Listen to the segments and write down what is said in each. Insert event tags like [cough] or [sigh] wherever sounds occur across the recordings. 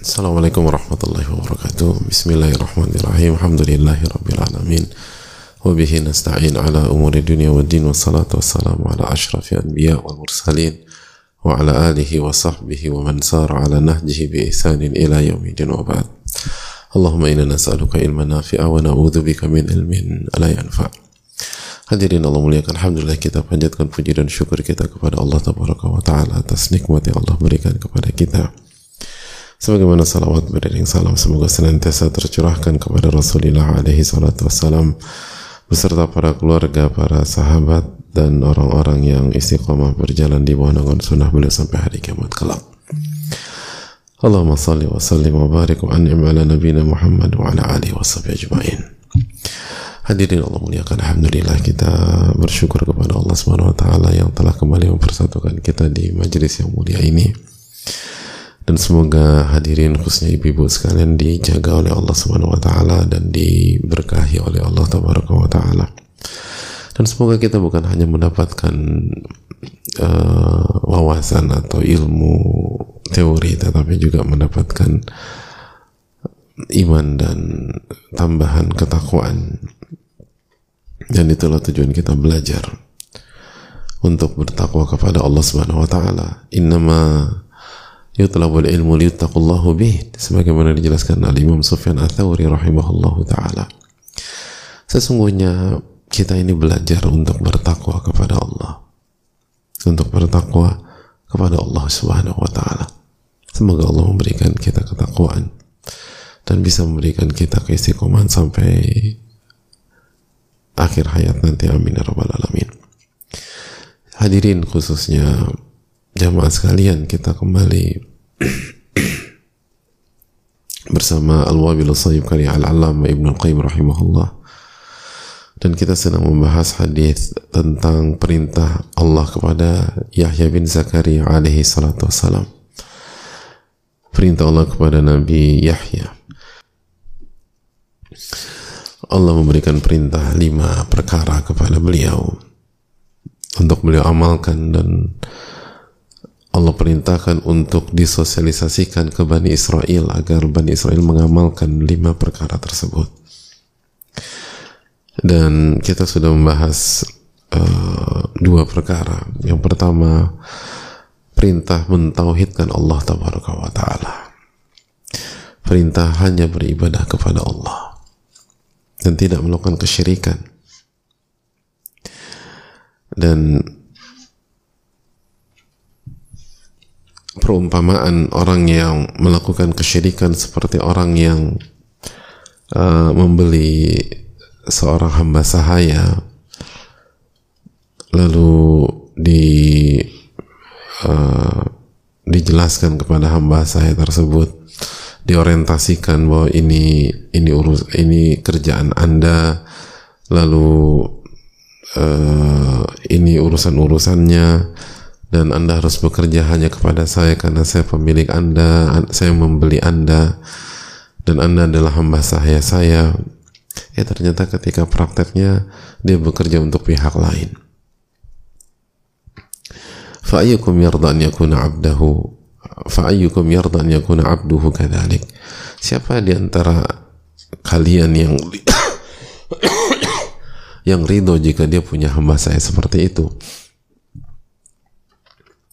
Assalamualaikum warahmatullahi wabarakatuh. Bismillahirrahmanirrahim. Alhamdulillahi rabbil alamin. Wabihi nasta'in ala umuri dunia wa din Wassalatu wassalamu ala ashrafi anbiya wal mursalin Wa ala alihi wa sahbihi wa man ala nahjihi bi ihsanin ila yaumidin wa ba'd. Allahumma inna nas'aluka ilman nafi'a wa na'udhu bika min ilmin ala yanfa' Hadirin Allah muliakan Alhamdulillah kita panjatkan puji dan syukur kita kepada Allah Tabaraka Ta'ala atas nikmat yang Allah berikan kepada kita Sebagaimana salawat beriring salam semoga senantiasa tercurahkan kepada Rasulullah alaihi salatu wassalam beserta para keluarga, para sahabat dan orang-orang yang istiqomah berjalan di bawah naungan sunnah beliau sampai hari kiamat kelak. Allahumma salli wa sallim wa barik wa an'im ala nabiyina Muhammad wa ala alihi wa sahbihi ajma'in. Hadirin Allah muliakan Alhamdulillah kita bersyukur kepada Allah Subhanahu wa taala yang telah kembali mempersatukan kita di majelis yang mulia ini dan semoga hadirin khususnya ibu-ibu sekalian dijaga oleh Allah Subhanahu wa taala dan diberkahi oleh Allah Tabaraka wa taala. Dan semoga kita bukan hanya mendapatkan uh, wawasan atau ilmu teori tetapi juga mendapatkan iman dan tambahan ketakwaan. Dan itulah tujuan kita belajar untuk bertakwa kepada Allah Subhanahu wa taala. Innama yutlabul ilmu liyuttaqullahu bih. Sebagaimana dijelaskan oleh Imam Sufyan Ats-Tsauri rahimahullahu taala. Sesungguhnya kita ini belajar untuk bertakwa kepada Allah. Untuk bertakwa kepada Allah Subhanahu wa taala. Semoga Allah memberikan kita ketakwaan. Dan bisa memberikan kita keistiqomahan sampai akhir hayat nanti. Amin ya rabbal alamin. Hadirin khususnya jamaah sekalian kita kembali bersama Al-Wabil Sayyib kali Al-Allamah Ibn Al-Qayyim rahimahullah. Dan kita sedang membahas hadis tentang perintah Allah kepada Yahya bin Zakaria alaihi salatu wassalam. Perintah Allah kepada Nabi Yahya. Allah memberikan perintah lima perkara kepada beliau. Untuk beliau amalkan dan Allah perintahkan untuk disosialisasikan ke Bani Israel agar Bani Israel mengamalkan lima perkara tersebut. Dan kita sudah membahas uh, dua perkara. Yang pertama, perintah mentauhidkan Allah Tabaraka wa Ta'ala. Perintah hanya beribadah kepada Allah dan tidak melakukan kesyirikan. Dan perumpamaan orang yang melakukan kesyirikan seperti orang yang uh, membeli seorang hamba sahaya lalu di uh, dijelaskan kepada hamba saya tersebut diorientasikan bahwa ini ini urus ini kerjaan anda lalu uh, ini urusan urusannya dan Anda harus bekerja hanya kepada saya karena saya pemilik Anda, saya membeli Anda dan Anda adalah hamba saya saya. Ya ternyata ketika prakteknya dia bekerja untuk pihak lain. Fa'ayyukum yarda yakuna abdahu fa'ayyukum yarda yakuna abduhu kadhalik. Siapa di antara kalian yang [coughs] yang ridho jika dia punya hamba saya seperti itu?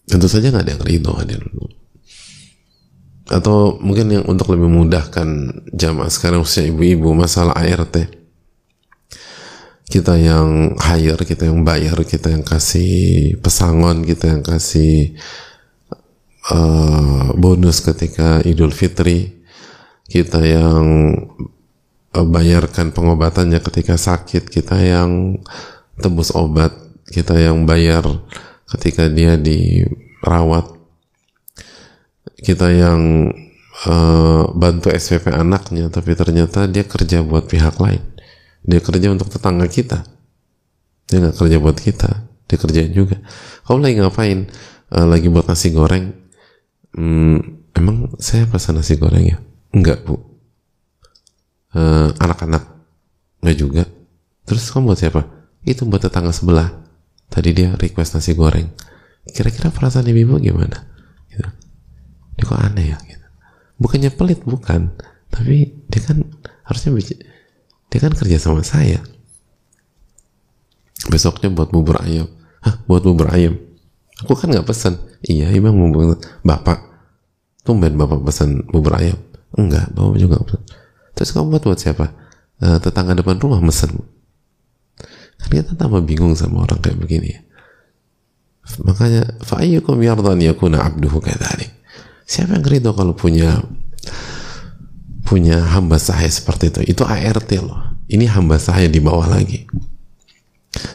Tentu saja nggak ada yang ridho hadir atau mungkin yang untuk lebih memudahkan jamaah sekarang usia ibu-ibu masalah ART kita yang hire kita yang bayar kita yang kasih pesangon kita yang kasih uh, bonus ketika Idul Fitri. Kita yang uh, bayarkan pengobatannya ketika sakit. Kita yang tebus obat. Kita yang bayar ketika dia dirawat kita yang uh, bantu SPP anaknya tapi ternyata dia kerja buat pihak lain. Dia kerja untuk tetangga kita. Dia nggak kerja buat kita dia kerjain juga. Kamu lagi ngapain? Uh, lagi buat nasi goreng? Hmm, emang saya pesan nasi goreng ya? Enggak bu. Uh, anak-anak nggak juga. Terus kamu buat siapa? Itu buat tetangga sebelah tadi dia request nasi goreng. Kira-kira perasaan ibu-ibu gimana? Gitu. ini kok aneh ya? Gitu. bukannya pelit bukan. Tapi dia kan harusnya dia kan kerja sama saya. Besoknya buat bubur ayam. Hah buat bubur ayam? Aku kan nggak pesan iya emang bubur bapak. Tumben bapak pesan bubur ayam? Enggak bapak juga pesan terus kamu buat buat siapa? Uh, tetangga depan rumah mesen kita tambah bingung sama orang kayak begini. Makanya fa'ayyukum yardan yakuna abduhu kadzalik siapa yang ridho kalau punya punya hamba sahaya seperti itu? Itu ART loh. Ini hamba sahaya di bawah lagi.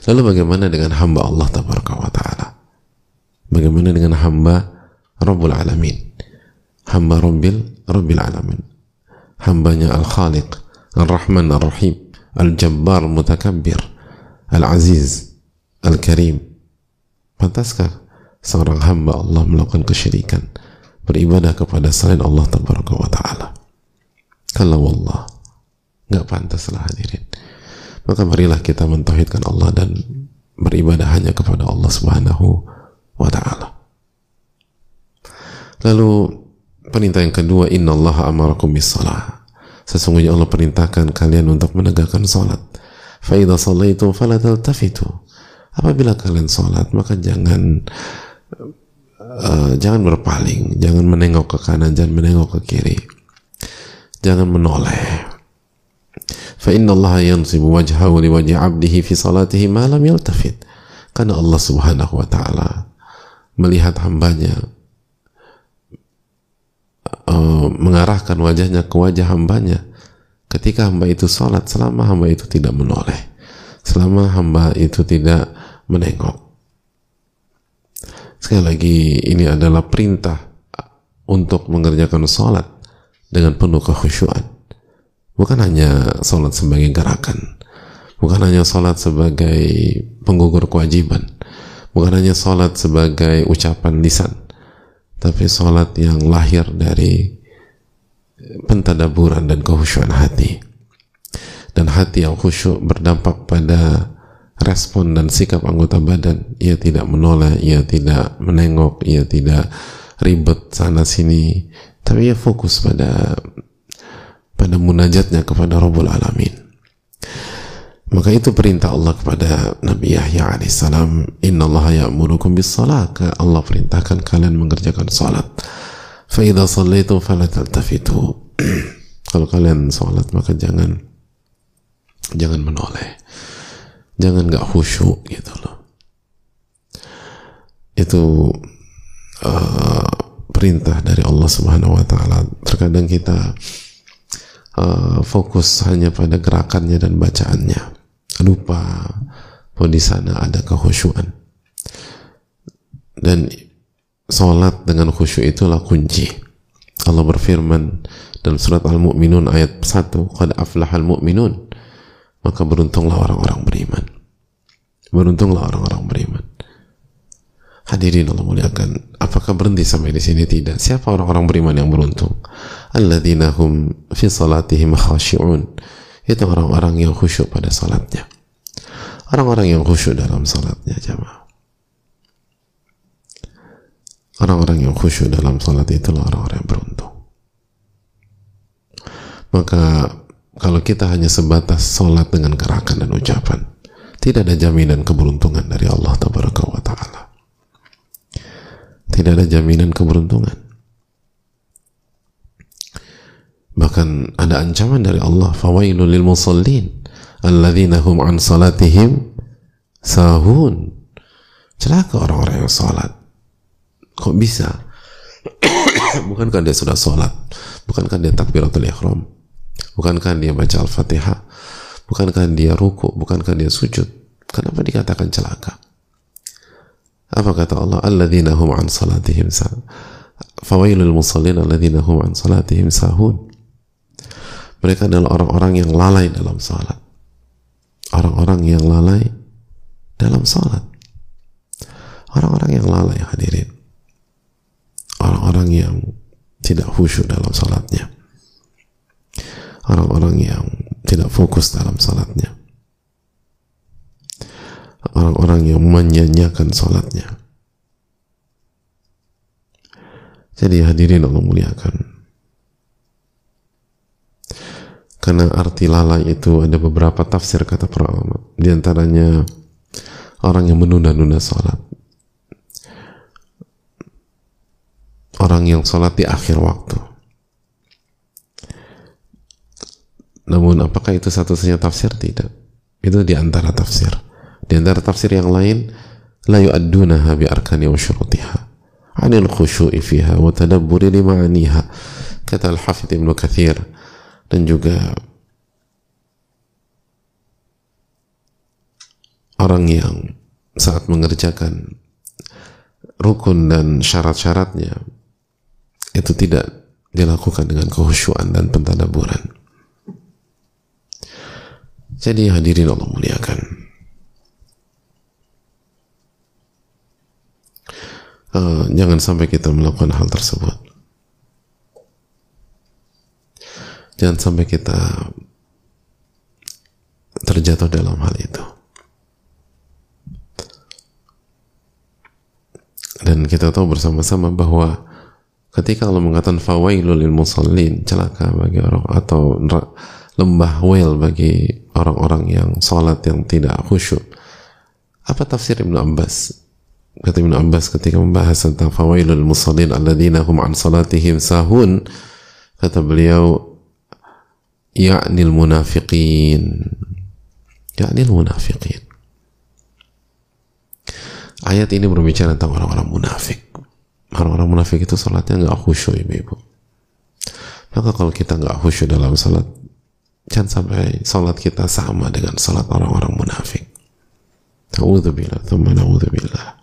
Lalu bagaimana dengan hamba Allah wa ta'ala? Bagaimana dengan hamba Rabbul Alamin? Hamba Rabbil Rabbil Alamin. Hambanya Al-Khaliq Al-Rahman Al-Rahim Al-Jabbar Mutakabbir Al-Aziz Al-Karim pantaskah seorang hamba Allah melakukan kesyirikan beribadah kepada selain Allah Tabaraka wa Ta'ala kalau Allah nggak pantas lah hadirin maka marilah kita mentauhidkan Allah dan beribadah hanya kepada Allah Subhanahu wa taala. Lalu perintah yang kedua inna Allah amarakum Sesungguhnya Allah perintahkan kalian untuk menegakkan salat. Faidah sallaitum fala taltafitu. Apabila kalian salat, maka jangan uh, jangan berpaling, jangan menengok ke kanan, jangan menengok ke kiri. Jangan menoleh. Fa inna Allah yansibu wajhahu li wajhi 'abdihi fi salatihi ma lam yaltafit. Karena Allah Subhanahu wa taala melihat hambanya uh, mengarahkan wajahnya ke wajah hambanya ketika hamba itu sholat selama hamba itu tidak menoleh selama hamba itu tidak menengok. Sekali lagi ini adalah perintah untuk mengerjakan sholat dengan penuh kekhusyuan. Bukan hanya sholat sebagai gerakan bukan hanya sholat sebagai penggugur kewajiban bukan hanya sholat sebagai ucapan lisan tapi sholat yang lahir dari pentadaburan dan kehusyuan hati. Dan hati yang khusyuk berdampak pada respon dan sikap anggota badan. Ia tidak menoleh, ia tidak menengok ia tidak ribet sana sini. Tapi ia fokus pada pada munajatnya kepada Rabbul Alamin. Maka itu perintah Allah kepada Nabi Yahya alaihissalam Allah ya'murukum bis salat Allah perintahkan kalian mengerjakan salat فَإِذَا صَلَّيْتُمْ فَلَا تَلْتَفِتُوا [clears throat] kalau kalian sholat maka jangan jangan menoleh jangan gak khusyuk gitu loh itu uh, perintah dari Allah Subhanahu Wa Taala terkadang kita uh, fokus hanya pada gerakannya dan bacaannya lupa bahwa di sana ada kehusyuan dan sholat dengan khusyuk itulah kunci. Allah berfirman dalam surat Al-Mu'minun ayat 1 qad aflahal mu'minun. Maka beruntunglah orang-orang beriman. Beruntunglah orang-orang beriman. Hadirin Allah muliakan apakah berhenti sampai di sini? Tidak. Siapa orang-orang beriman yang beruntung? Alladzina hum fi salatihim khashi'un. Itu orang-orang yang khusyuk pada salatnya. Orang-orang yang khusyuk dalam salatnya jamaah orang-orang yang khusyuk dalam salat itulah orang-orang yang beruntung maka kalau kita hanya sebatas sholat dengan gerakan dan ucapan, tidak ada jaminan keberuntungan dari Allah wa ta'ala. Tidak ada jaminan keberuntungan. Bahkan ada ancaman dari Allah, fawailul lil musallin alladzina hum an salatihim sahun. Celaka orang-orang yang salat. Kok bisa? [coughs] Bukankah dia sudah salat? Bukankah dia takbiratul ihram? Bukankah dia baca Al-Fatihah? Bukankah dia ruku? Bukankah dia sujud? Kenapa dikatakan celaka? Apa kata Allah? Alladzina hum an salatihim sahun. Fawailul musallin alladzina hum an salatihim sahun. Mereka adalah orang-orang yang lalai dalam salat. Orang-orang yang lalai dalam salat. Orang-orang yang lalai hadirin. Orang-orang yang tidak khusyuk dalam salatnya. Orang-orang yang tidak fokus dalam salatnya. Orang-orang yang menyanyiakan salatnya. Jadi hadirin Allah muliakan. Karena arti lalai itu ada beberapa tafsir kata para ulama. Di antaranya orang yang menunda-nunda sholat orang yang sholat di akhir waktu. Namun apakah itu satu-satunya tafsir? tidak. Itu di antara tafsir. Di antara tafsir yang lain la yu'addunaha bi arkani wa syurutiha anil khusyu'i fiha wa tadabburi li ma'aniha kata Al-Hafidh Ibnu Kathir. Dan juga orang yang saat mengerjakan rukun dan syarat-syaratnya itu tidak dilakukan dengan kehusyuan dan pentadaburan. Jadi hadirin Allah muliakan. Uh, jangan sampai kita melakukan hal tersebut. Jangan sampai kita terjatuh dalam hal itu. Dan kita tahu bersama-sama bahwa ketika Allah mengatakan fawailul lil musallin, celaka bagi orang atau lembah wail bagi orang-orang yang salat yang tidak khusyuk. Apa tafsir Ibnu Abbas? Kata Ibnu Abbas ketika membahas tentang fawailul musallin alladzina hum an salatihim sahun, kata beliau ya'nil munafiqin. Ya'nil munafiqin. Ayat ini berbicara tentang orang-orang munafik. Orang-orang munafik itu sholatnya nggak khusyuk ibu-ibu. Maka kalau kita nggak khusyuk dalam sholat, jangan sampai sholat kita sama dengan sholat orang-orang munafik. Ta'udzubillah, thumma na'udzubillah.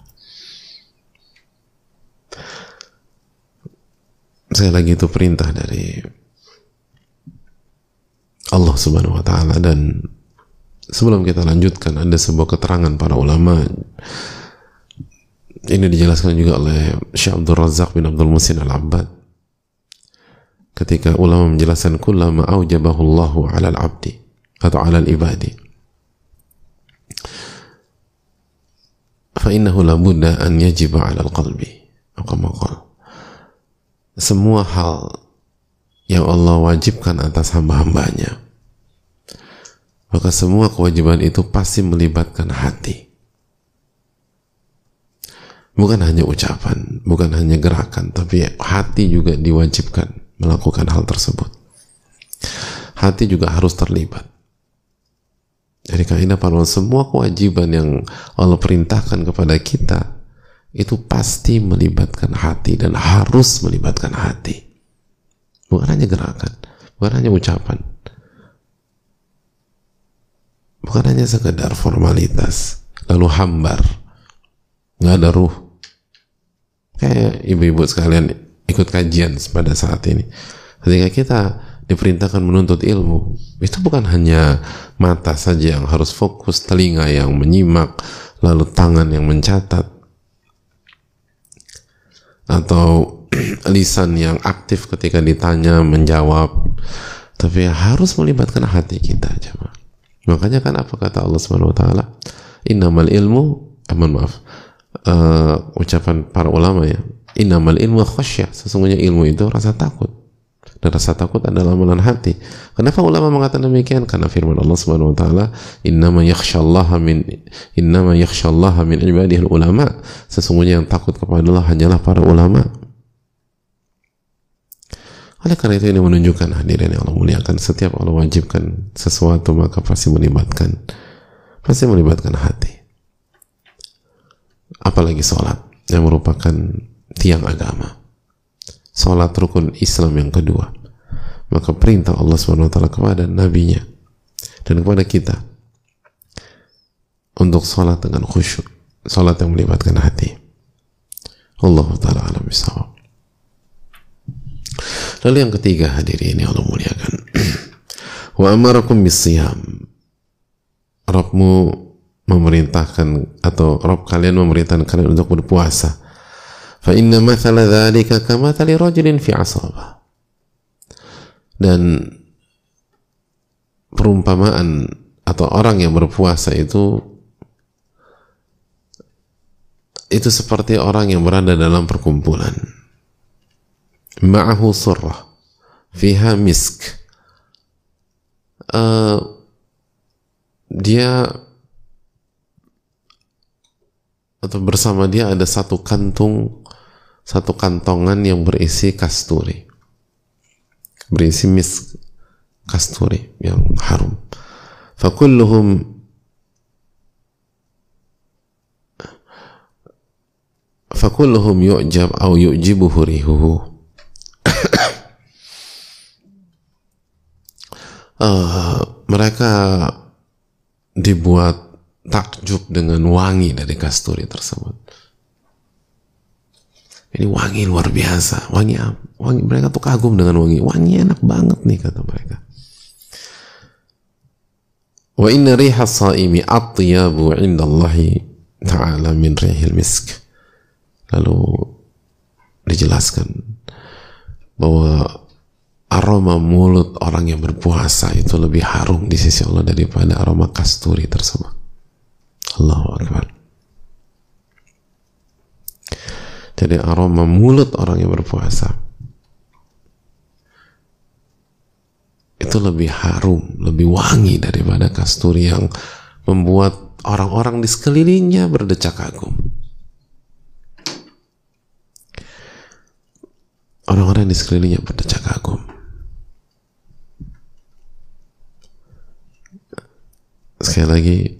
Saya lagi itu perintah dari Allah Subhanahu wa taala dan sebelum kita lanjutkan ada sebuah keterangan para ulama ini dijelaskan juga oleh Syekh Abdul Razak bin Abdul Musin Al-Abbad. Ketika ulama menjelaskan kullama aujabahu Allahu 'ala al-'abdi atau 'ala al-ibadi fa innahu la budda an yajiba 'ala al-qalbi semua hal yang Allah wajibkan atas hamba-hambanya maka semua kewajiban itu pasti melibatkan hati bukan hanya ucapan, bukan hanya gerakan, tapi hati juga diwajibkan melakukan hal tersebut. Hati juga harus terlibat. Jadi kaidah para semua kewajiban yang Allah perintahkan kepada kita itu pasti melibatkan hati dan harus melibatkan hati. Bukan hanya gerakan, bukan hanya ucapan. Bukan hanya sekedar formalitas, lalu hambar, nggak ada ruh. Kayak ibu-ibu sekalian ikut kajian pada saat ini. Ketika kita diperintahkan menuntut ilmu itu bukan hanya mata saja yang harus fokus telinga yang menyimak lalu tangan yang mencatat atau [clears throat] lisan yang aktif ketika ditanya menjawab tapi harus melibatkan hati kita aja makanya kan apa kata Allah Subhanahu wa taala? Innamal ilmu eh, maaf uh, ucapan para ulama ya inamal ilmu khasyah sesungguhnya ilmu itu rasa takut. Dan rasa takut adalah amalan hati. Kenapa ulama mengatakan demikian? Karena firman Allah Subhanahu wa taala innama min innama min ibadihi ulama. Sesungguhnya yang takut kepada Allah hanyalah para ulama. Oleh karena itu ini menunjukkan hadirin yang Allah muliakan setiap Allah wajibkan sesuatu maka pasti melibatkan pasti melibatkan hati apalagi sholat yang merupakan tiang agama. Sholat rukun Islam yang kedua. Maka perintah Allah SWT kepada nabinya dan kepada kita untuk sholat dengan khusyuk sholat yang melibatkan hati. Allah Ta'ala alam lalu yang ketiga hadirin ini Allah muliakan. [clears throat] Wa amarakum bisiyam Rabmu memerintahkan atau Rob kalian memerintahkan kalian untuk berpuasa. Fa inna mathala dzalika kamathali rajulin fi asabah. Dan perumpamaan atau orang yang berpuasa itu itu seperti orang yang berada dalam perkumpulan. Ma'ahu surrah fiha misk. uh, dia atau bersama dia ada satu kantung satu kantongan yang berisi kasturi. Berisi mis kasturi yang harum. Fakulluhum fakulluhum yu'jab au yu'jibuhu rihuhu. Uh, [coughs] mereka dibuat takjub dengan wangi dari kasturi tersebut. Ini wangi luar biasa, wangi wangi mereka tuh kagum dengan wangi, wangi enak banget nih kata mereka. Wa inna riha saimi atyabu inda Allah ta'ala min rihil misk. Lalu dijelaskan bahwa aroma mulut orang yang berpuasa itu lebih harum di sisi Allah daripada aroma kasturi tersebut. Allahu Akbar. Jadi aroma mulut orang yang berpuasa itu lebih harum, lebih wangi daripada kasturi yang membuat orang-orang di sekelilingnya berdecak kagum. Orang-orang di sekelilingnya berdecak kagum. sekali lagi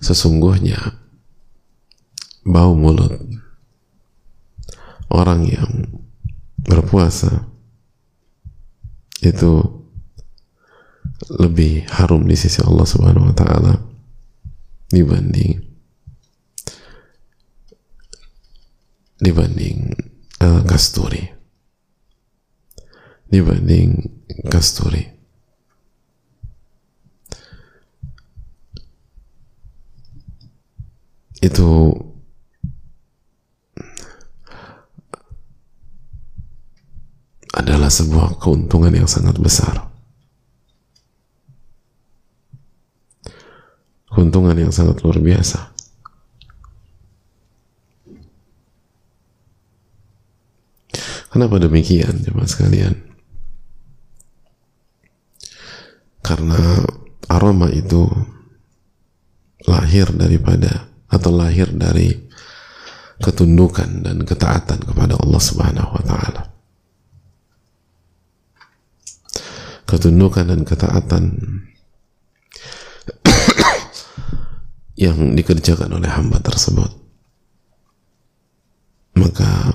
sesungguhnya bau mulut orang yang berpuasa itu lebih harum di sisi Allah Subhanahu wa taala dibanding dibanding uh, kasturi. Dibanding kasturi itu adalah sebuah keuntungan yang sangat besar. Keuntungan yang sangat luar biasa. Kenapa demikian, jemaah sekalian? Karena aroma itu lahir daripada atau lahir dari ketundukan dan ketaatan kepada Allah Subhanahu wa taala. Ketundukan dan ketaatan [coughs] yang dikerjakan oleh hamba tersebut. Maka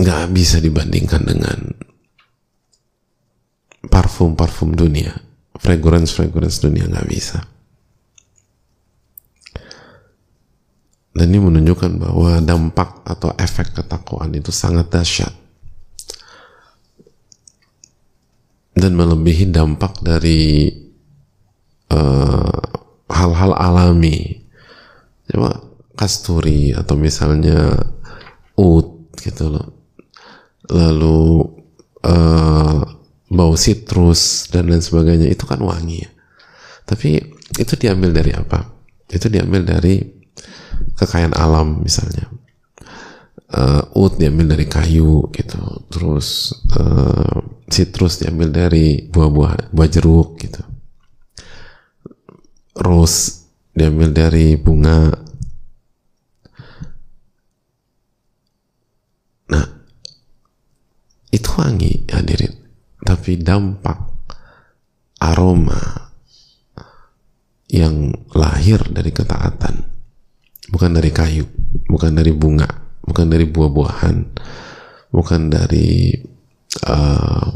nggak bisa dibandingkan dengan parfum-parfum dunia, fragrance-fragrance dunia nggak bisa. Dan ini menunjukkan bahwa dampak atau efek ketakwaan itu sangat dahsyat. Dan melebihi dampak dari eh, hal-hal uh, alami. Coba kasturi atau misalnya ut gitu loh. Lalu bau citrus dan lain sebagainya itu kan wangi ya. Tapi itu diambil dari apa? Itu diambil dari kekayaan alam misalnya. Uh, diambil dari kayu gitu. Terus uh, citrus diambil dari buah-buah buah jeruk gitu. Rose diambil dari bunga. Nah, itu wangi hadirin tapi dampak aroma yang lahir dari ketaatan. Bukan dari kayu bukan dari bunga bukan dari buah-buahan bukan dari uh,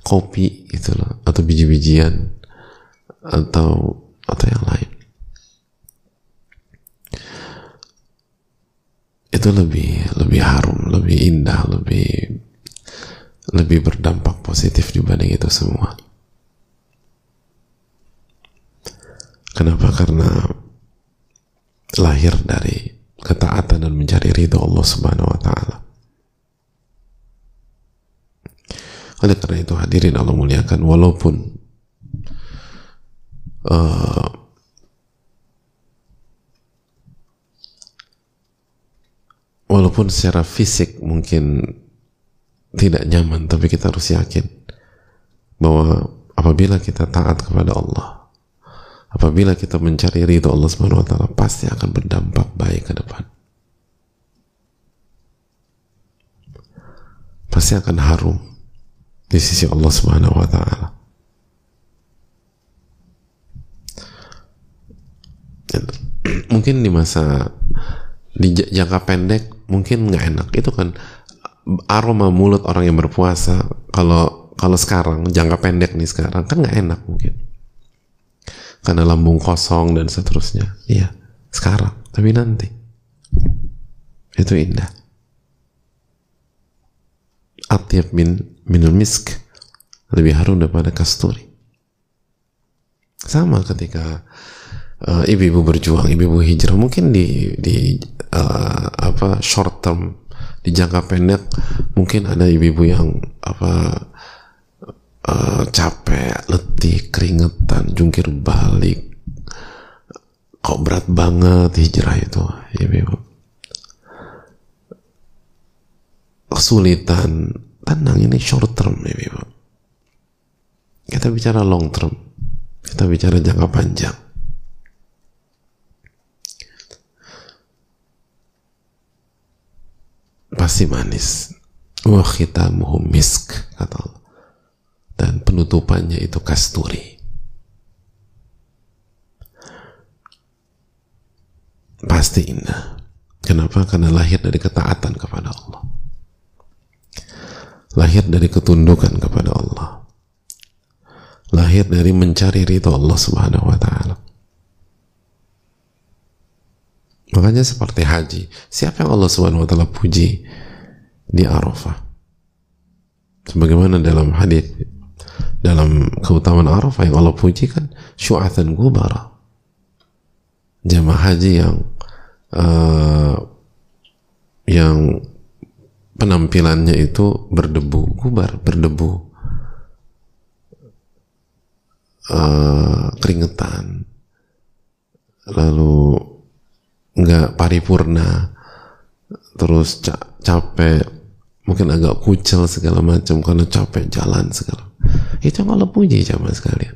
kopi gitu loh atau biji-bijian atau atau yang lain. Itu lebih lebih harum lebih indah lebih lebih berdampak positif dibanding itu semua. Kenapa? Karena lahir dari ketaatan dan mencari ridho Allah Subhanahu wa taala. Oleh karena itu hadirin Allah muliakan walaupun uh, walaupun secara fisik mungkin tidak nyaman tapi kita harus yakin bahwa apabila kita taat kepada Allah apabila kita mencari ridho Allah Subhanahu wa taala pasti akan berdampak baik ke depan. Pasti akan harum di sisi Allah Subhanahu wa taala. [clears throat] Mungkin di masa di jangka pendek mungkin nggak enak. Itu kan aroma mulut orang yang berpuasa kalau kalau sekarang jangka pendek nih sekarang kan nggak enak mungkin. Karena lambung kosong dan seterusnya. Iya sekarang tapi nanti. Itu indah. Atyab min minul misk. Lebih harum daripada kasturi. Sama ketika uh, ibu-ibu berjuang, ibu-ibu hijrah. Mungkin di di uh, apa short term di jangka pendek mungkin ada ibu-ibu yang apa uh, capek, letih, keringetan, jungkir balik, kok berat banget hijrah itu, ibu-ibu. Kesulitan, tenang ini short term, ibu-ibu. Kita bicara long term, kita bicara jangka panjang. Pasti manis. Wa khitamuhu misk kata Allah. Dan penutupannya itu kasturi. Pasti indah. Kenapa? karena lahir dari ketaatan kepada Allah. Lahir dari ketundukan kepada Allah. Lahir dari mencari ridho Allah subhanahu wa ta'ala Makanya seperti haji, siapa yang Allah Subhanahu wa taala puji di Arafah? Sebagaimana dalam hadis dalam keutamaan Arafah yang Allah puji kan syu'atan gubara. Jamaah haji yang uh, yang penampilannya itu berdebu, gubar, berdebu, uh, keringetan, lalu nggak paripurna terus ca capek mungkin agak kucel segala macam karena capek jalan segala. Itu yang Allah puji sama sekalian.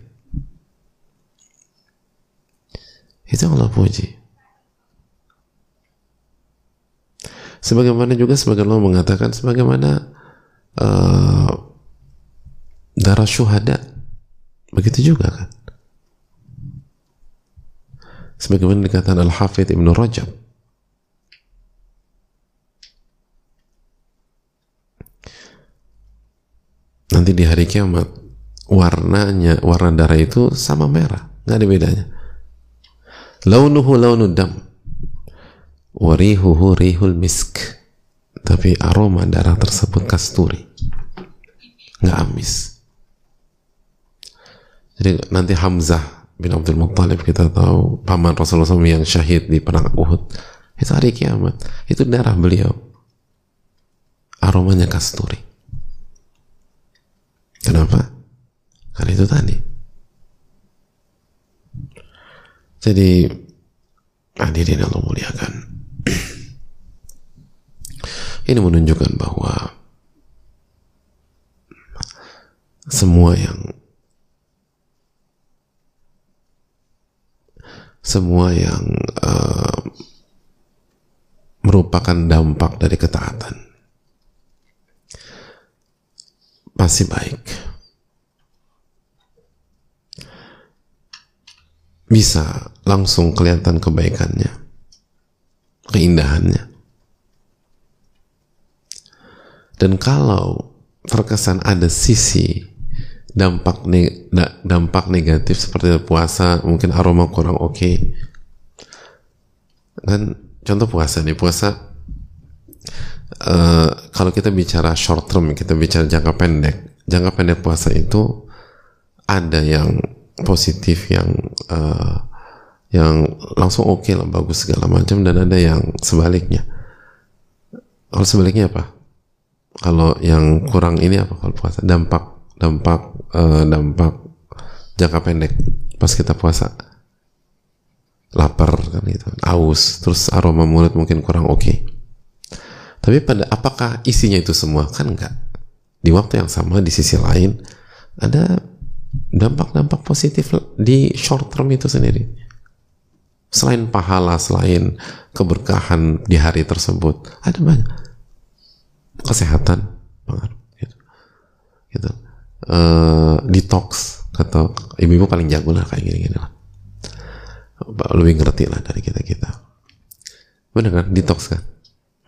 Itu yang Allah puji. Sebagaimana juga sebagian Allah mengatakan sebagaimana uh, darah syuhada begitu juga kan sebagaimana dikatakan Al-Hafidh Ibn Rajab. Nanti di hari kiamat warnanya warna darah itu sama merah. Nggak ada bedanya. Launuhu launu dam. Warihuhu rihul misk. Tapi aroma darah tersebut kasturi. Nggak amis. Jadi nanti Hamzah bin Abdul Muttalib kita tahu paman Rasulullah SAW yang syahid di perang Uhud. Itu hari kiamat. Itu darah beliau. Aromanya kasturi. Kenapa? karena itu tadi. Jadi hadirin Allah muliakan. [clears throat] Ini menunjukkan bahwa semua yang semua yang uh, merupakan dampak dari ketaatan. Pasti baik. Bisa langsung kelihatan kebaikannya keindahannya. Dan kalau terkesan ada sisi dampak ne dampak negatif seperti puasa mungkin aroma kurang oke. Okay. kan contoh puasa nih puasa uh, kalau kita bicara short term kita bicara jangka pendek. Jangka pendek puasa itu ada yang positif yang uh, yang langsung oke okay lah bagus segala macam dan ada yang sebaliknya. Kalau sebaliknya apa? Kalau yang kurang ini apa kalau puasa? Dampak dampak uh, dampak jangka pendek pas kita puasa lapar kan gitu aus terus aroma mulut mungkin kurang oke okay. Tapi pada apakah isinya itu semua? Kan enggak. Di waktu yang sama di sisi lain ada dampak-dampak positif di short term itu sendiri. Selain pahala, selain keberkahan di hari tersebut, ada banyak kesehatan, gitu. gitu. Uh, detox kata ibu-ibu paling jago lah kayak gini-gini lah. Lebih ngerti lah dari kita kita. Benar kan? Detox kan?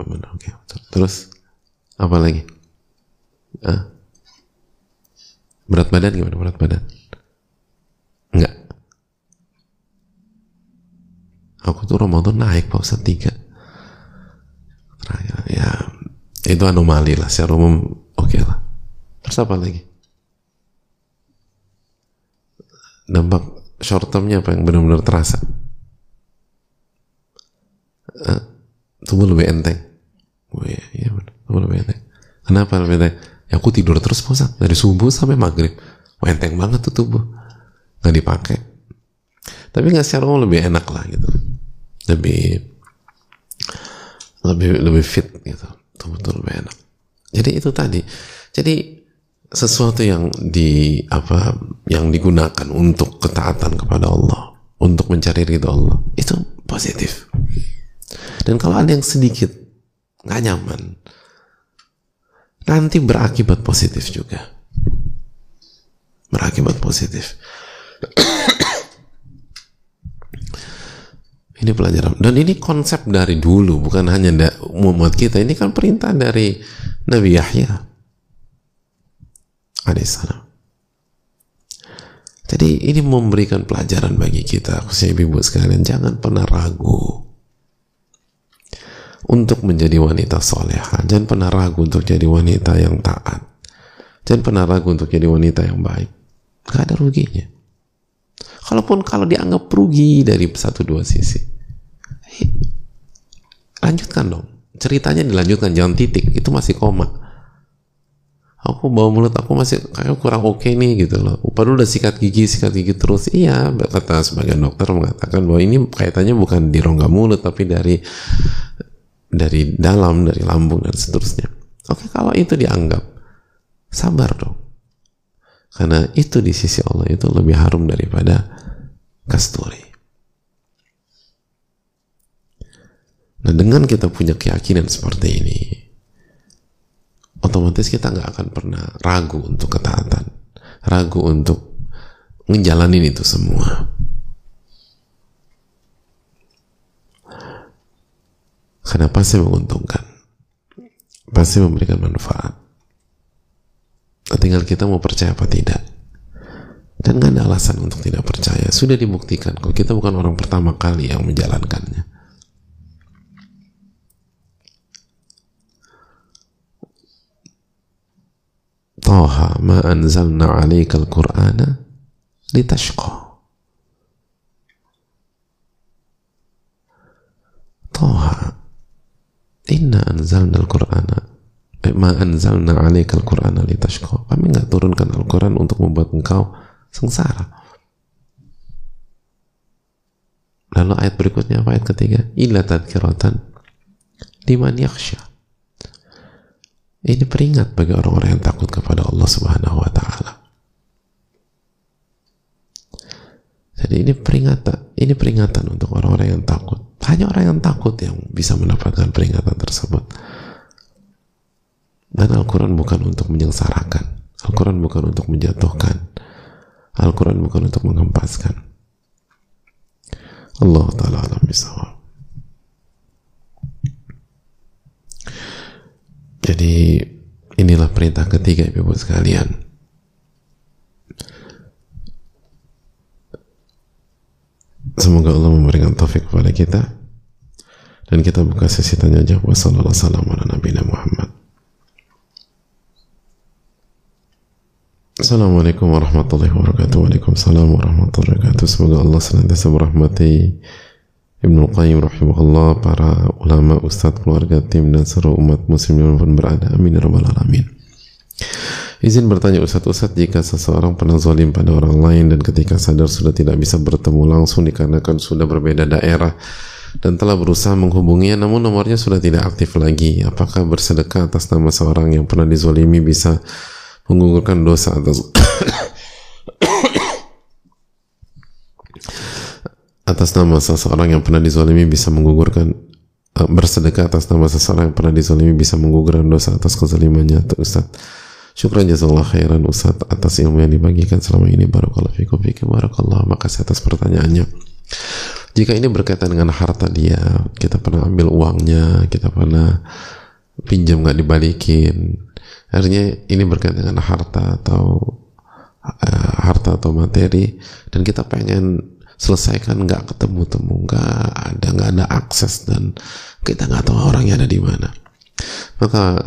Benar oke okay. terus apa lagi? Ah? berat badan gimana? Berat badan? Enggak. Aku tuh Ramadan naik pak tiga. Terakhir ya itu anomali lah secara umum oke okay lah. Terus apa lagi dampak short termnya apa yang benar-benar terasa? Uh, tubuh lebih enteng. Oh iya, iya tubuh lebih enteng. Kenapa lebih enteng? Ya aku tidur terus bosan dari subuh sampai maghrib. Oh, enteng banget tuh tubuh. Nggak dipakai. Tapi nggak secara umum lebih enak lah gitu. Lebih lebih lebih fit gitu. Tubuh tuh lebih enak. Jadi itu tadi. Jadi sesuatu yang di apa yang digunakan untuk ketaatan kepada Allah untuk mencari ridho Allah itu positif dan kalau ada yang sedikit nggak nyaman, nanti berakibat positif juga. Berakibat positif. [coughs] ini pelajaran dan ini konsep dari dulu bukan hanya da, umat kita ini kan perintah dari Nabi Yahya alaihissalam jadi ini memberikan pelajaran bagi kita khususnya ibu-ibu sekalian jangan pernah ragu untuk menjadi wanita soleha. Jangan pernah ragu untuk jadi wanita yang taat. Jangan pernah ragu untuk jadi wanita yang baik. Gak ada ruginya. Kalaupun kalau dianggap rugi dari satu dua sisi, hey, lanjutkan dong. Ceritanya dilanjutkan, jangan titik. Itu masih koma. Aku bawa mulut aku masih kayak kurang oke okay nih gitu loh. Padahal udah sikat gigi, sikat gigi terus. Iya, kata sebagian dokter mengatakan bahwa ini kaitannya bukan di rongga mulut tapi dari dari dalam, dari lambung dan seterusnya. Oke, kalau itu dianggap sabar dong. Karena itu di sisi Allah itu lebih harum daripada kasturi. Nah, dengan kita punya keyakinan seperti ini, otomatis kita nggak akan pernah ragu untuk ketaatan, ragu untuk ngejalanin itu semua. Karena pasti menguntungkan. Pasti memberikan manfaat. Nah, tinggal kita mau percaya apa tidak. Dan nggak ada alasan untuk tidak percaya. Sudah dibuktikan kalau kita bukan orang pertama kali yang menjalankannya. Toha ma anzalna alaika al-Qur'ana litashqa. Toha Inna anzalna al-Qur'ana eh, ma anzalna alaika al-Qur'ana litashqa. Kami nggak turunkan Al-Qur'an untuk membuat engkau sengsara. Lalu ayat berikutnya apa ayat ketiga? Illa tadkiratan liman yakhsha. Ini peringat bagi orang-orang yang takut kepada Allah Subhanahu wa taala. Jadi ini peringatan, ini peringatan untuk orang-orang yang takut. Hanya orang yang takut yang bisa mendapatkan peringatan tersebut. Dan Al-Quran bukan untuk menyengsarakan. Al-Quran bukan untuk menjatuhkan. Al-Quran bukan untuk mengempaskan. Allah Ta'ala alam. Jadi inilah perintah ketiga ibu-ibu sekalian Semoga Allah memberikan taufik kepada kita dan kita buka sesi tanya jawab. Wassalamualaikum. Assalamualaikum warahmatullahi wabarakatuh. Waalaikumsalam warahmatullahi wabarakatuh. Semoga Allah senantiasa merahmati Ibnu Qayyim rahimahullah, para ulama, ustadz, keluarga, tim dan seluruh umat muslim yang pun berada. Amin ya rabbal alamin. Izin bertanya Ustaz-Ustaz jika seseorang pernah zalim pada orang lain dan ketika sadar sudah tidak bisa bertemu langsung dikarenakan sudah berbeda daerah dan telah berusaha menghubunginya namun nomornya sudah tidak aktif lagi apakah bersedekah atas nama seorang yang pernah dizolimi bisa menggugurkan dosa atas [coughs] atas nama seseorang yang pernah dizolimi bisa menggugurkan uh, bersedekah atas nama seseorang yang pernah dizolimi bisa menggugurkan dosa atas kezalimannya. Atau Ustaz. Syukran jazakallah khairan Ustaz atas ilmu yang dibagikan selama ini. Barakallahu fikum fikum Barakallah Makasih atas pertanyaannya. Jika ini berkaitan dengan harta dia kita pernah ambil uangnya kita pernah pinjam nggak dibalikin. Artinya ini berkaitan dengan harta atau uh, harta atau materi. Dan kita pengen selesaikan nggak ketemu temu nggak ada nggak ada akses dan kita nggak tahu orangnya ada di mana. Maka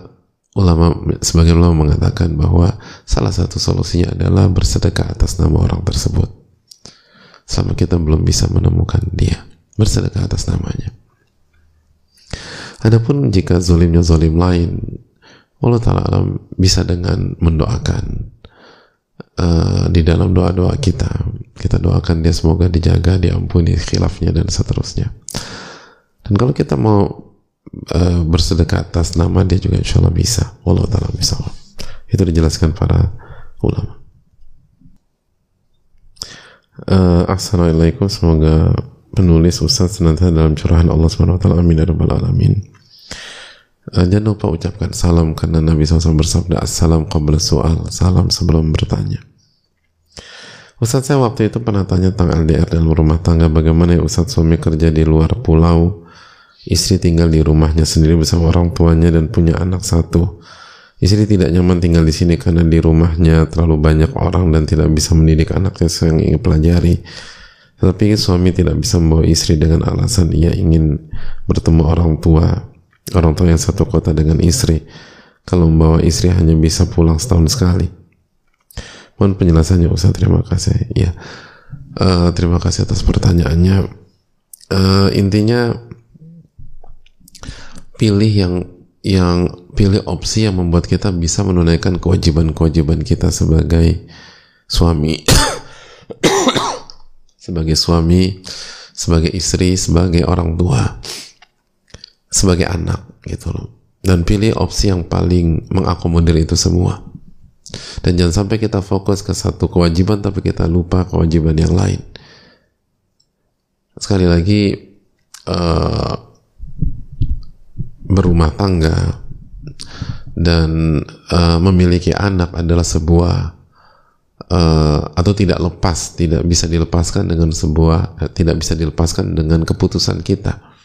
ulama sebagian ulama mengatakan bahwa salah satu solusinya adalah bersedekah atas nama orang tersebut. Selama kita belum bisa menemukan dia bersedekah atas namanya. Adapun jika zolimnya zolim lain Allah Ta'ala bisa dengan mendoakan uh, di dalam doa-doa kita kita doakan dia semoga dijaga diampuni khilafnya dan seterusnya dan kalau kita mau uh, bersedekah atas nama dia juga insya Allah bisa Allah Ta'ala bisa itu dijelaskan para ulama Uh, Assalamualaikum, semoga penulis Ustaz senantiasa dalam curahan Allah SWT. Amin ya Rabbal Alamin. Uh, jangan lupa ucapkan salam karena Nabi SAW bersabda Assalam qabla soal, salam sebelum bertanya. Ustaz saya waktu itu pernah tanya tentang LDR dalam rumah tangga bagaimana ya Ustaz suami kerja di luar pulau istri tinggal di rumahnya sendiri bersama orang tuanya dan punya anak satu Istri tidak nyaman tinggal di sini karena di rumahnya terlalu banyak orang dan tidak bisa mendidik anaknya yang ingin pelajari. Tetapi suami tidak bisa membawa istri dengan alasan ia ingin bertemu orang tua, orang tua yang satu kota dengan istri. Kalau membawa istri hanya bisa pulang setahun sekali. Mohon penjelasannya Ustaz, terima kasih. Ya, uh, terima kasih atas pertanyaannya. Uh, intinya pilih yang yang pilih opsi yang membuat kita bisa menunaikan kewajiban-kewajiban kita sebagai suami. [coughs] Sebagai suami sebagai istri sebagai orang tua sebagai anak gitu loh. Dan pilih opsi yang paling mengakomodir itu semua dan jangan sampai kita fokus ke satu kewajiban tapi kita lupa kewajiban yang lain. Sekali lagi uh, berumah tangga dan uh, memiliki anak adalah sebuah uh, atau tidak lepas tidak bisa dilepaskan dengan sebuah uh, tidak bisa dilepaskan dengan keputusan kita.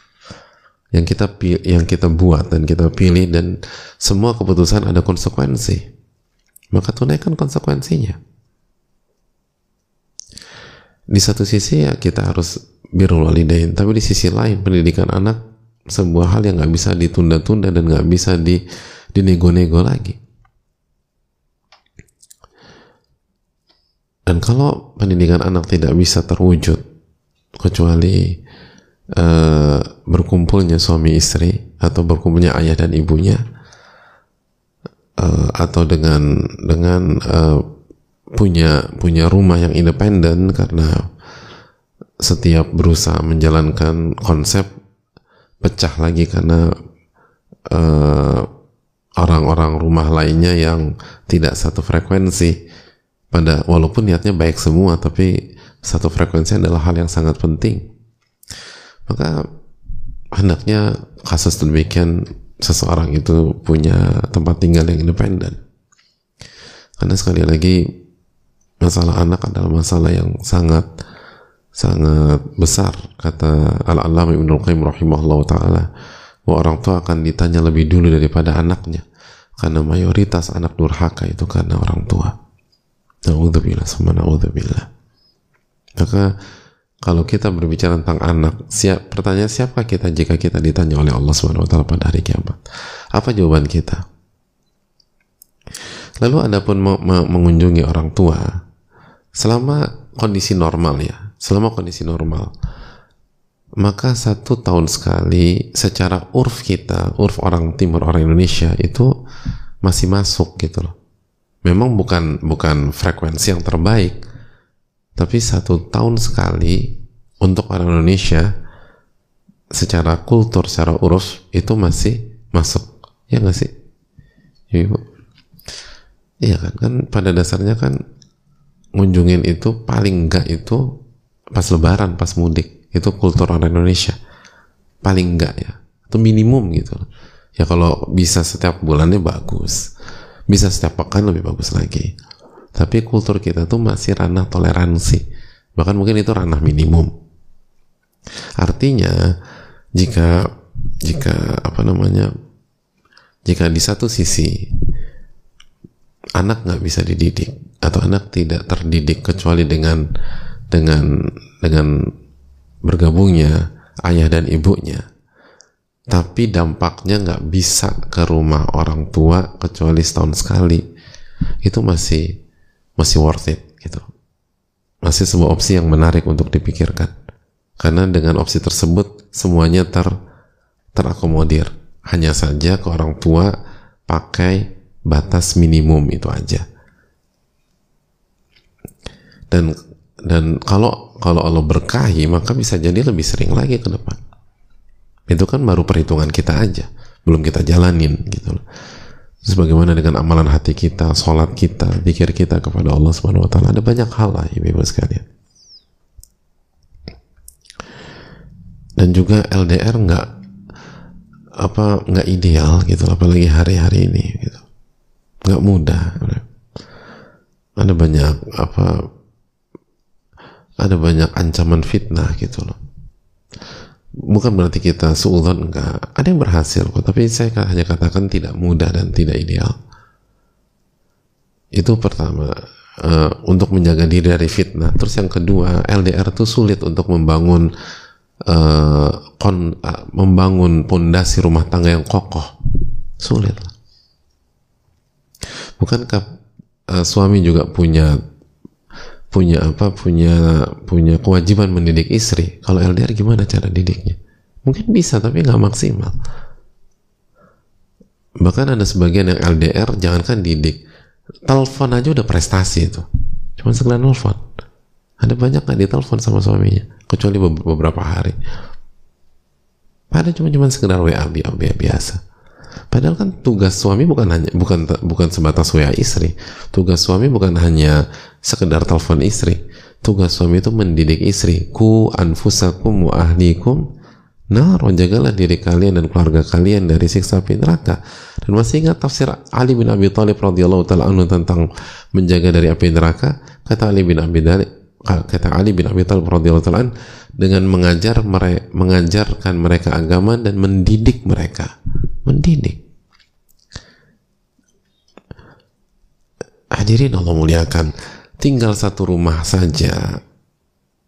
Yang kita yang kita buat dan kita pilih dan semua keputusan ada konsekuensi maka tunaikan konsekuensinya di satu sisi ya kita harus birrul walidain tapi di sisi lain pendidikan anak sebuah hal yang nggak bisa ditunda-tunda dan nggak bisa di dinego-nego lagi. Dan kalau pendidikan anak tidak bisa terwujud kecuali uh, berkumpulnya suami istri atau berkumpulnya ayah dan ibunya uh, atau dengan dengan uh, punya punya rumah yang independen karena setiap berusaha menjalankan konsep pecah lagi karena uh, orang-orang rumah lainnya yang tidak satu frekuensi. Pada walaupun niatnya baik semua tapi satu frekuensi adalah hal yang sangat penting. Maka hendaknya kasus demikian seseorang itu punya tempat tinggal yang independen. Karena sekali lagi masalah anak adalah masalah yang sangat sangat besar kata al-allam ibn al-qayyim rahimahullah ta'ala. Bahwa orang tua akan ditanya lebih dulu daripada anaknya. Karena mayoritas anak durhaka itu karena orang tua. Na'udzubillah. Maka kalau kita berbicara tentang anak siap pertanyaan siapa kita jika kita ditanya oleh Allah Subhanahu wa taala pada hari kiamat? Apa jawaban kita? Lalu ada pun mengunjungi orang tua. Selama kondisi normal ya selama kondisi normal maka satu tahun sekali secara urf kita, urf orang timur orang Indonesia itu masih masuk gitu loh. Memang bukan bukan frekuensi yang terbaik, tapi satu tahun sekali untuk orang Indonesia secara kultur, secara uruf itu masih masuk. Ya nggak sih? Ibu. Iya kan? Kan pada dasarnya kan ngunjungin itu paling enggak itu pas lebaran, pas mudik. Itu kultur orang Indonesia. Paling enggak ya. Itu minimum gitu. Ya kalau bisa setiap bulannya bagus. Bisa setiap pekan lebih bagus lagi. Tapi kultur kita tuh masih ranah toleransi. Bahkan mungkin itu ranah minimum. Artinya jika jika apa namanya jika di satu sisi anak nggak bisa dididik atau anak tidak terdidik kecuali dengan dengan dengan bergabungnya ayah dan ibunya tapi dampaknya nggak bisa ke rumah orang tua kecuali setahun sekali itu masih masih worth it gitu masih sebuah opsi yang menarik untuk dipikirkan karena dengan opsi tersebut semuanya ter terakomodir. Hanya saja ke orang tua pakai batas minimum itu aja. Dan dan kalau kalau Allah berkahi maka bisa jadi lebih sering lagi ke depan. Itu kan baru perhitungan kita aja, belum kita jalanin gitu loh. Terus bagaimana dengan amalan hati kita, sholat kita, pikir kita kepada Allah Subhanahu Wa Taala? Ada banyak hal lah, ibu-ibu sekalian. dan juga LDR nggak apa nggak ideal gitu apalagi hari-hari ini gitu nggak mudah ada banyak apa ada banyak ancaman fitnah gitu loh bukan berarti kita suudon enggak. Ada yang berhasil kok tapi saya hanya katakan tidak mudah dan tidak ideal. Itu pertama uh, untuk menjaga diri dari fitnah. Terus yang kedua LDR itu sulit untuk membangun uh, kon, uh, membangun pondasi rumah tangga yang kokoh. Sulit bukankah uh, suami juga punya punya apa punya punya kewajiban mendidik istri kalau LDR gimana cara didiknya mungkin bisa tapi nggak maksimal bahkan ada sebagian yang LDR jangankan didik telepon aja udah prestasi itu cuma sekedar telepon ada banyak nggak ditelepon sama suaminya kecuali beberapa hari padahal cuma cuma sekedar WA biasa padahal kan tugas suami bukan hanya bukan bukan sebatas WA istri. Tugas suami bukan hanya sekedar telepon istri. Tugas suami itu mendidik istri. Ku anfusakum wa ahlikum Nah, jagalah diri kalian dan keluarga kalian dari siksa api neraka. Dan masih ingat tafsir Ali bin Abi Thalib radhiyallahu taala anhu tentang menjaga dari api neraka? Kata Ali bin Abi Thalib, kata Ali bin Abi Thalib radhiyallahu dengan mengajar mereka mengajarkan mereka agama dan mendidik mereka mendidik hadirin Allah muliakan tinggal satu rumah saja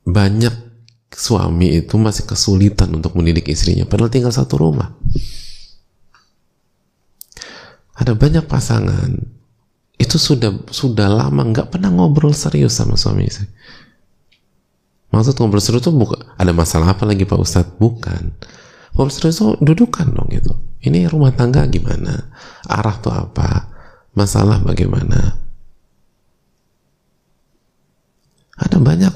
banyak suami itu masih kesulitan untuk mendidik istrinya padahal tinggal satu rumah ada banyak pasangan itu sudah sudah lama nggak pernah ngobrol serius sama suami istri Maksud ngobrol seru tuh bukan ada masalah apa lagi Pak Ustadz? Bukan. Ngobrol seru itu dudukan dong gitu. Ini rumah tangga gimana? Arah tuh apa? Masalah bagaimana? Ada banyak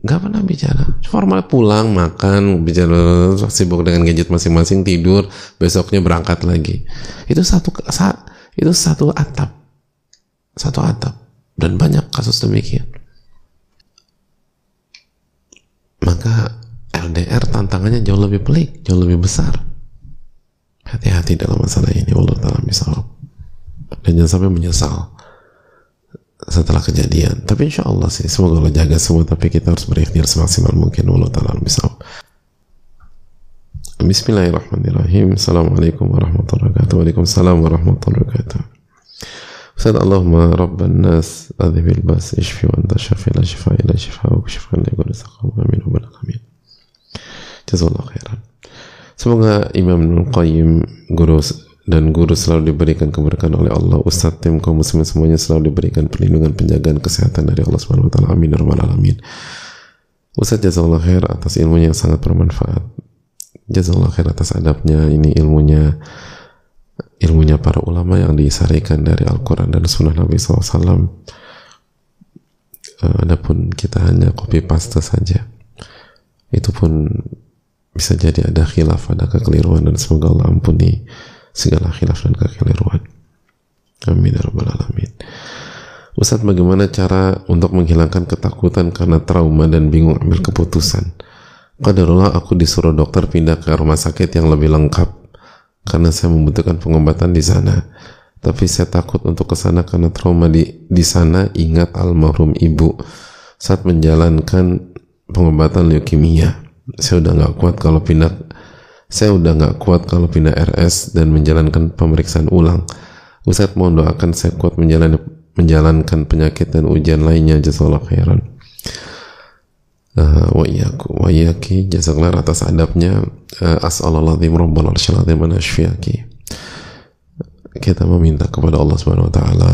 nggak pernah bicara. Formal pulang makan bicara sibuk dengan gadget masing-masing tidur besoknya berangkat lagi. Itu satu itu satu atap satu atap dan banyak kasus demikian maka LDR tantangannya jauh lebih pelik, jauh lebih besar. Hati-hati dalam masalah ini, Allah Ta'ala misal. Dan jangan sampai menyesal setelah kejadian. Tapi insya Allah sih, semoga Allah jaga semua, tapi kita harus berikhtiar semaksimal mungkin. Allah Ta'ala misal. Bismillahirrahmanirrahim. Assalamualaikum warahmatullahi wabarakatuh. Waalaikumsalam warahmatullahi wabarakatuh. Allahumma Rabban nas adhibil bas ishfi wa anta syafi la shifa ila shifa wa shifa la yakun saqam amin wa alamin Jazakallah khairan Semoga Imam Nul Qayyim guru dan guru selalu diberikan keberkahan oleh Allah. Ustaz tim kaum muslimin semuanya selalu diberikan perlindungan penjagaan kesehatan dari Allah Subhanahu wa taala. Amin ya rabbal alamin. Ustaz jazakallah khair atas ilmunya yang sangat bermanfaat. Jazakallah khair atas adabnya. Ini ilmunya ilmunya para ulama yang disarikan dari Al-Quran dan Sunnah Nabi SAW eh, adapun kita hanya copy paste saja. Itu pun bisa jadi ada khilaf, ada kekeliruan dan semoga Allah ampuni segala khilaf dan kekeliruan. Amin ya rabbal alamin. Ustadz bagaimana cara untuk menghilangkan ketakutan karena trauma dan bingung ambil keputusan? Qadarullah aku disuruh dokter pindah ke rumah sakit yang lebih lengkap karena saya membutuhkan pengobatan di sana. Tapi saya takut untuk ke sana karena trauma di di sana ingat almarhum ibu saat menjalankan pengobatan leukemia. Saya udah nggak kuat kalau pindah saya udah nggak kuat kalau pindah RS dan menjalankan pemeriksaan ulang. Ustadz mohon doakan saya kuat menjalani, menjalankan penyakit dan ujian lainnya. Jazakallah khairan. Uh, wa iyyaku wa iyyaki jazakallah atas adabnya. Uh, as'alallahim rabbal arsyil azim kita meminta kepada Allah Subhanahu wa taala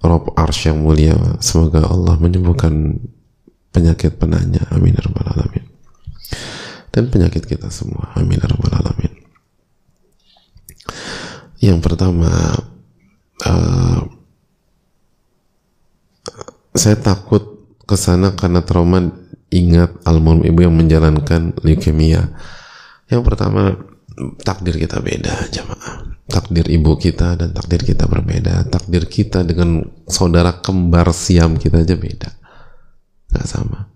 Rabb arsy yang mulia semoga Allah menyembuhkan penyakit penanya amin ya rabbal alamin dan penyakit kita semua amin ya rabbal alamin yang pertama uh, saya takut ke sana karena trauma ingat almarhum ibu yang menjalankan leukemia. Yang pertama, takdir kita beda, jamaah. Takdir ibu kita dan takdir kita berbeda. Takdir kita dengan saudara kembar siam kita aja beda. Gak sama.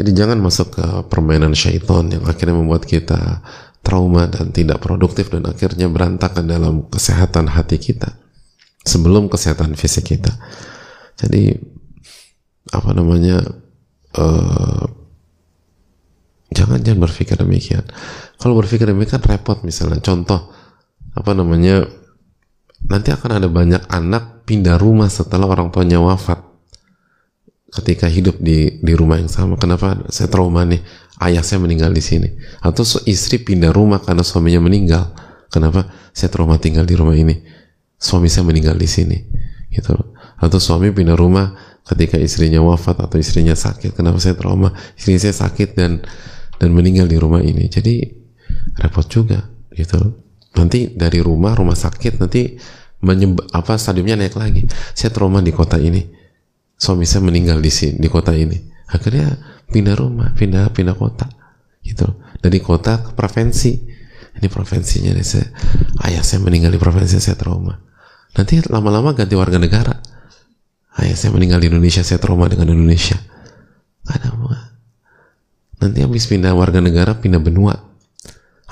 Jadi jangan masuk ke permainan syaitan yang akhirnya membuat kita trauma dan tidak produktif dan akhirnya berantakan dalam kesehatan hati kita sebelum kesehatan fisik kita. Jadi apa namanya uh, jangan jangan berpikir demikian. Kalau berpikir demikian repot misalnya. Contoh apa namanya nanti akan ada banyak anak pindah rumah setelah orang tuanya wafat ketika hidup di di rumah yang sama. Kenapa saya trauma nih? Ayah saya meninggal di sini. Atau istri pindah rumah karena suaminya meninggal. Kenapa saya trauma tinggal di rumah ini? Suami saya meninggal di sini. Gitu atau suami pindah rumah ketika istrinya wafat atau istrinya sakit kenapa saya trauma istri saya sakit dan dan meninggal di rumah ini jadi repot juga gitu nanti dari rumah rumah sakit nanti menyeb apa stadiumnya naik lagi saya trauma di kota ini suami saya meninggal di sini di kota ini. Akhirnya pindah rumah pindah pindah kota gitu. Dari kota ke provinsi. Ini provinsinya nih saya ayah saya meninggal di provinsi saya trauma. Nanti lama-lama ganti warga negara. Ayah saya meninggal di Indonesia saya trauma dengan Indonesia. Ada apa? Nanti habis pindah warga negara pindah benua.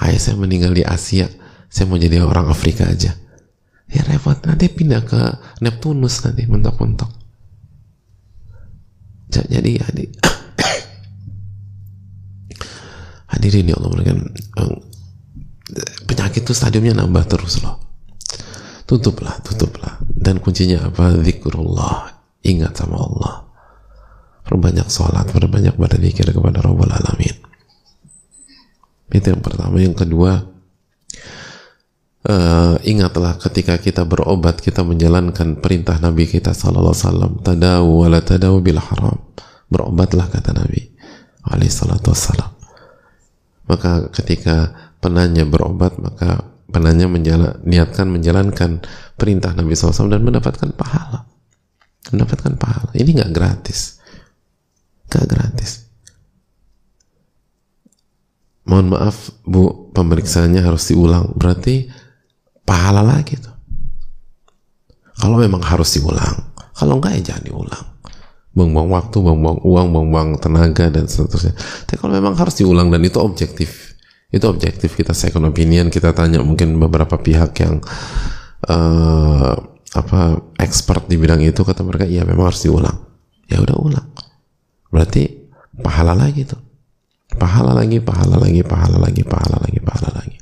Ayah saya meninggal di Asia. Saya mau jadi orang Afrika aja. Ya repot nanti pindah ke Neptunus nanti mentok-mentok jadi adik hadirin ya Allah berikan penyakit itu stadiumnya nambah terus loh. Tutuplah tutuplah. Dan kuncinya apa? Zikrullah. Ingat sama Allah. Perbanyak sholat perbanyak berzikir kepada Rabbul Alamin. Itu yang pertama. Yang kedua uh, ingatlah ketika kita berobat kita menjalankan perintah Nabi kita sallallahu alaihi wasallam tadawu wala tadawu bil haram. Berobatlah kata Nabi alaihi salatu wassalam. Maka ketika penanya berobat maka penanya menjala, niatkan menjalankan perintah Nabi SAW dan mendapatkan pahala. Mendapatkan pahala. Ini nggak gratis. Nggak gratis. Mohon maaf bu pemeriksaannya harus diulang. Berarti pahala lagi tuh. Kalau memang harus diulang kalau enggak ya jangan diulang. Buang-buang waktu buang-buang uang buang-buang tenaga dan seterusnya. Tapi kalau memang harus diulang dan itu objektif itu objektif kita second opinion kita tanya mungkin beberapa pihak yang uh, apa expert di bidang itu kata mereka iya memang harus diulang. Ya udah ulang. Berarti pahala lagi tuh. Pahala lagi pahala lagi pahala lagi pahala lagi pahala lagi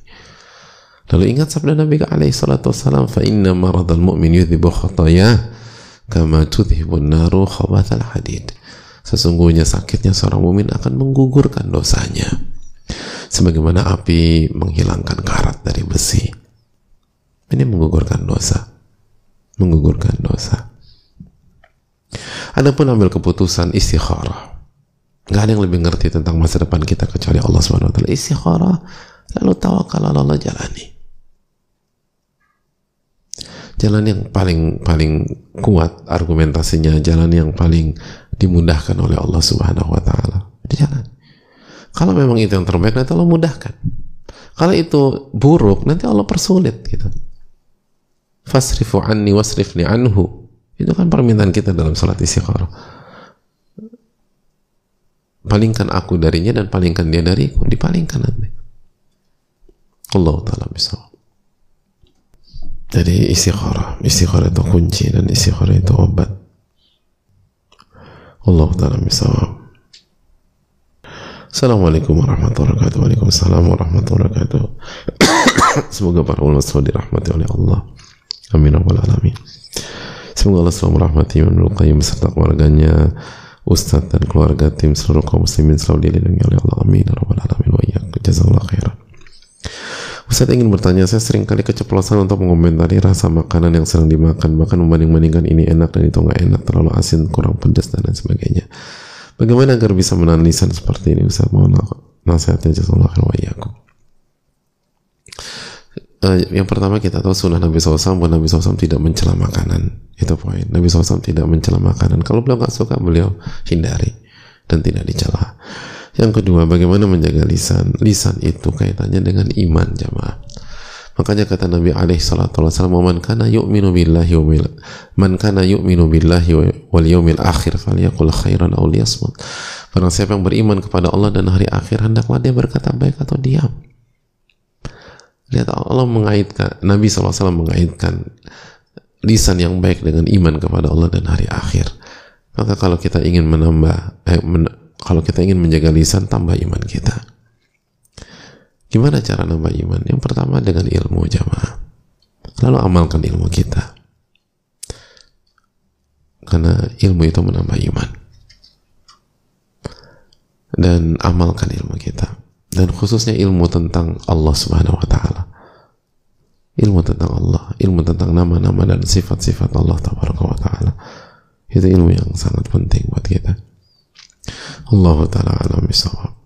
lalu ingat sabda Nabi alaihi salatu wassalam fa inna maradal mu'min yudhibu khataya kama tudhibun naru khabathal hadid sesungguhnya sakitnya seorang mumin akan menggugurkan dosanya sebagaimana api menghilangkan karat dari besi. Ini menggugurkan dosa. Menggugurkan dosa. Adapun ambil keputusan istikharah. Gak ada yang lebih ngerti tentang masa depan kita kecuali Allah Subhanahu wa taala. Istikharah lalu tawakal Allah jalani. Jalan yang paling paling kuat argumentasinya, jalan yang paling dimudahkan oleh Allah Subhanahu wa taala. Jalan Kalau memang itu yang terbaik, nanti Allah mudahkan. Kalau itu buruk, nanti Allah persulit gitu. Fasrifu anni wasrifni anhu. Itu kan permintaan kita dalam salat istikharah. Palingkan aku darinya dan palingkan dia dariku. Dipalingkan nanti. Allah Ta'ala bisa. Jadi istikharah. Istikharah itu kunci dan istikharah itu obat. Allah Ta'ala bisa. Assalamualaikum warahmatullahi wabarakatuh. Waalaikumsalam warahmatullahi wabarakatuh. [coughs] Semoga para ulama selalu dirahmati oleh Allah. Amin. Amin. Semoga Allah selalu merahmati Imam Qayyim beserta keluarganya, Ustadz dan keluarga tim seluruh kaum muslimin selalu dilindungi oleh Allah. Amin. Ya Rabbal Alamin. Wa Jazakallah khairan. Ustadz ingin bertanya, saya sering kali keceplosan untuk mengomentari rasa makanan yang sedang dimakan, bahkan membanding-bandingkan ini enak dan itu nggak enak, terlalu asin, kurang pedas, dan lain sebagainya. Bagaimana agar bisa menahan lisan seperti ini Ustaz? Mohon nasihatnya jazakallahu khairan wa iyyakum. Uh, yang pertama kita tahu sunnah Nabi SAW bahwa Nabi SAW tidak mencela makanan itu poin Nabi SAW tidak mencela makanan kalau beliau nggak suka beliau hindari dan tidak dicela yang kedua bagaimana menjaga lisan lisan itu kaitannya dengan iman jamaah Makanya kata Nabi alaihi salatu wasallam, "Man kana yu'minu billahi wa man kana yu'minu billahi wal yawmil akhir falyaqul khairan aw liyasmut." Barang siapa yang beriman kepada Allah dan hari akhir, hendaklah dia berkata baik atau diam. Lihat Allah mengaitkan, Nabi SAW mengaitkan lisan yang baik dengan iman kepada Allah dan hari akhir. Maka kalau kita ingin menambah, eh, kalau kita ingin menjaga lisan, tambah iman kita. Gimana cara nambah iman? Yang pertama dengan ilmu jamaah. Lalu amalkan ilmu kita. Karena ilmu itu menambah iman. Dan amalkan ilmu kita. Dan khususnya ilmu tentang Allah Subhanahu wa taala. Ilmu tentang Allah, ilmu tentang nama-nama dan sifat-sifat Allah taala. Itu ilmu yang sangat penting buat kita. Allah taala alam bisawab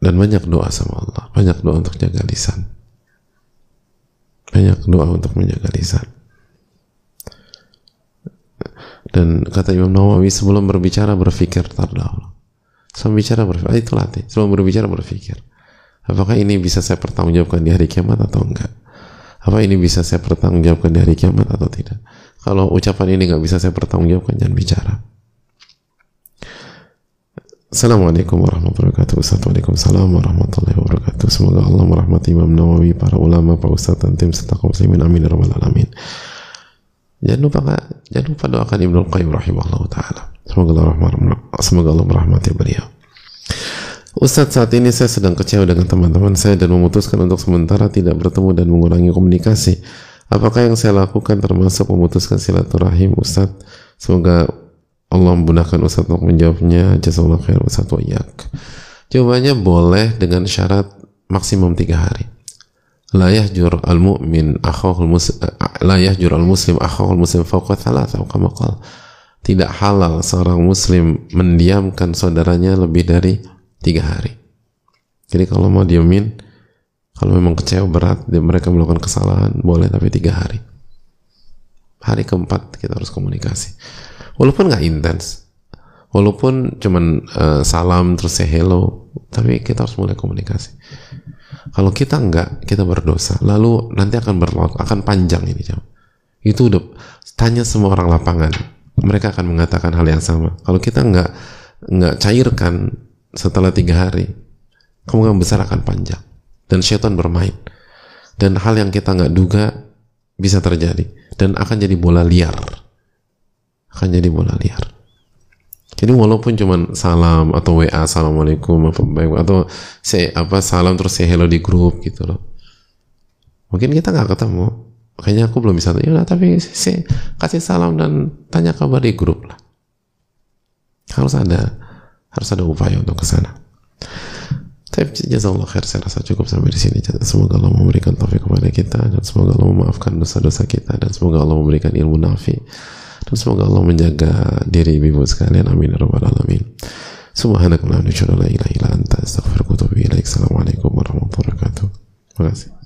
dan banyak doa sama Allah. Banyak doa untuk jaga lisan. Banyak doa untuk menjaga lisan. Dan kata Imam Nawawi sebelum berbicara berpikir terdahulu sebelum bicara berpikir itu latih sebelum berbicara berpikir apakah ini bisa saya pertanggungjawabkan di hari kiamat atau enggak? Apa ini bisa saya pertanggungjawabkan di hari kiamat atau tidak? Kalau ucapan ini nggak bisa saya pertanggungjawabkan jangan bicara Assalamualaikum warahmatullahi wabarakatuh Ustaz Waalaikumsalam warahmatullahi wabarakatuh Semoga Allah merahmati Imam Nawawi Para ulama, Pak Ustaz dan tim serta kaum muslimin Amin ya Rabbal Alamin Jangan lupa jangan lupa doakan Ibnu Qayyim rahimahullah taala. Semoga Allah semoga Allah merahmati beliau. Ustadz saat ini saya sedang kecewa dengan teman-teman saya dan memutuskan untuk sementara tidak bertemu dan mengurangi komunikasi. Apakah yang saya lakukan termasuk memutuskan silaturahim Ustadz? Semoga Allah memudahkan Ustaz untuk menjawabnya. Jazakallah khair Ustaz wa iyak. jawabannya boleh dengan syarat maksimum tiga hari. La yahjur al mu'min akhahul muslim la al muslim akhahul muslim fawqa thalatha kama qala. Tidak halal seorang muslim mendiamkan saudaranya lebih dari tiga hari. Jadi kalau mau diamin kalau memang kecewa berat mereka melakukan kesalahan boleh tapi tiga hari. Hari keempat kita harus komunikasi walaupun nggak intens. Walaupun cuman uh, salam terus say hello. Tapi kita harus mulai komunikasi. Kalau kita nggak kita berdosa. Lalu nanti akan berlaut akan panjang ini jam itu udah tanya semua orang lapangan. Mereka akan mengatakan hal yang sama. Kalau kita nggak nggak cairkan setelah tiga hari kemungkinan besar akan panjang. Dan syaitan bermain. Dan hal yang kita nggak duga bisa terjadi. Dan akan jadi bola liar akan jadi bola liar. Jadi walaupun cuma salam atau WA assalamualaikum apa baik atau say apa salam terus say hello di grup gitu loh. Mungkin kita nggak ketemu. Makanya aku belum bisa ya tapi say, kasih salam dan tanya kabar di grup lah. Harus ada harus ada upaya untuk ke sana. Tapi jazakallah khair saya rasa cukup sampai di sini. Semoga Allah memberikan taufik kepada kita dan semoga Allah memaafkan dosa-dosa kita dan semoga Allah memberikan ilmu nafi dan semoga Allah menjaga diri ibu sekalian. Amin ya rabbal alamin. Subhanakallahumma wa bihamdika la ilaha illa anta astaghfiruka wa atubu ilaik. Assalamualaikum warahmatullahi wabarakatuh. Terima kasih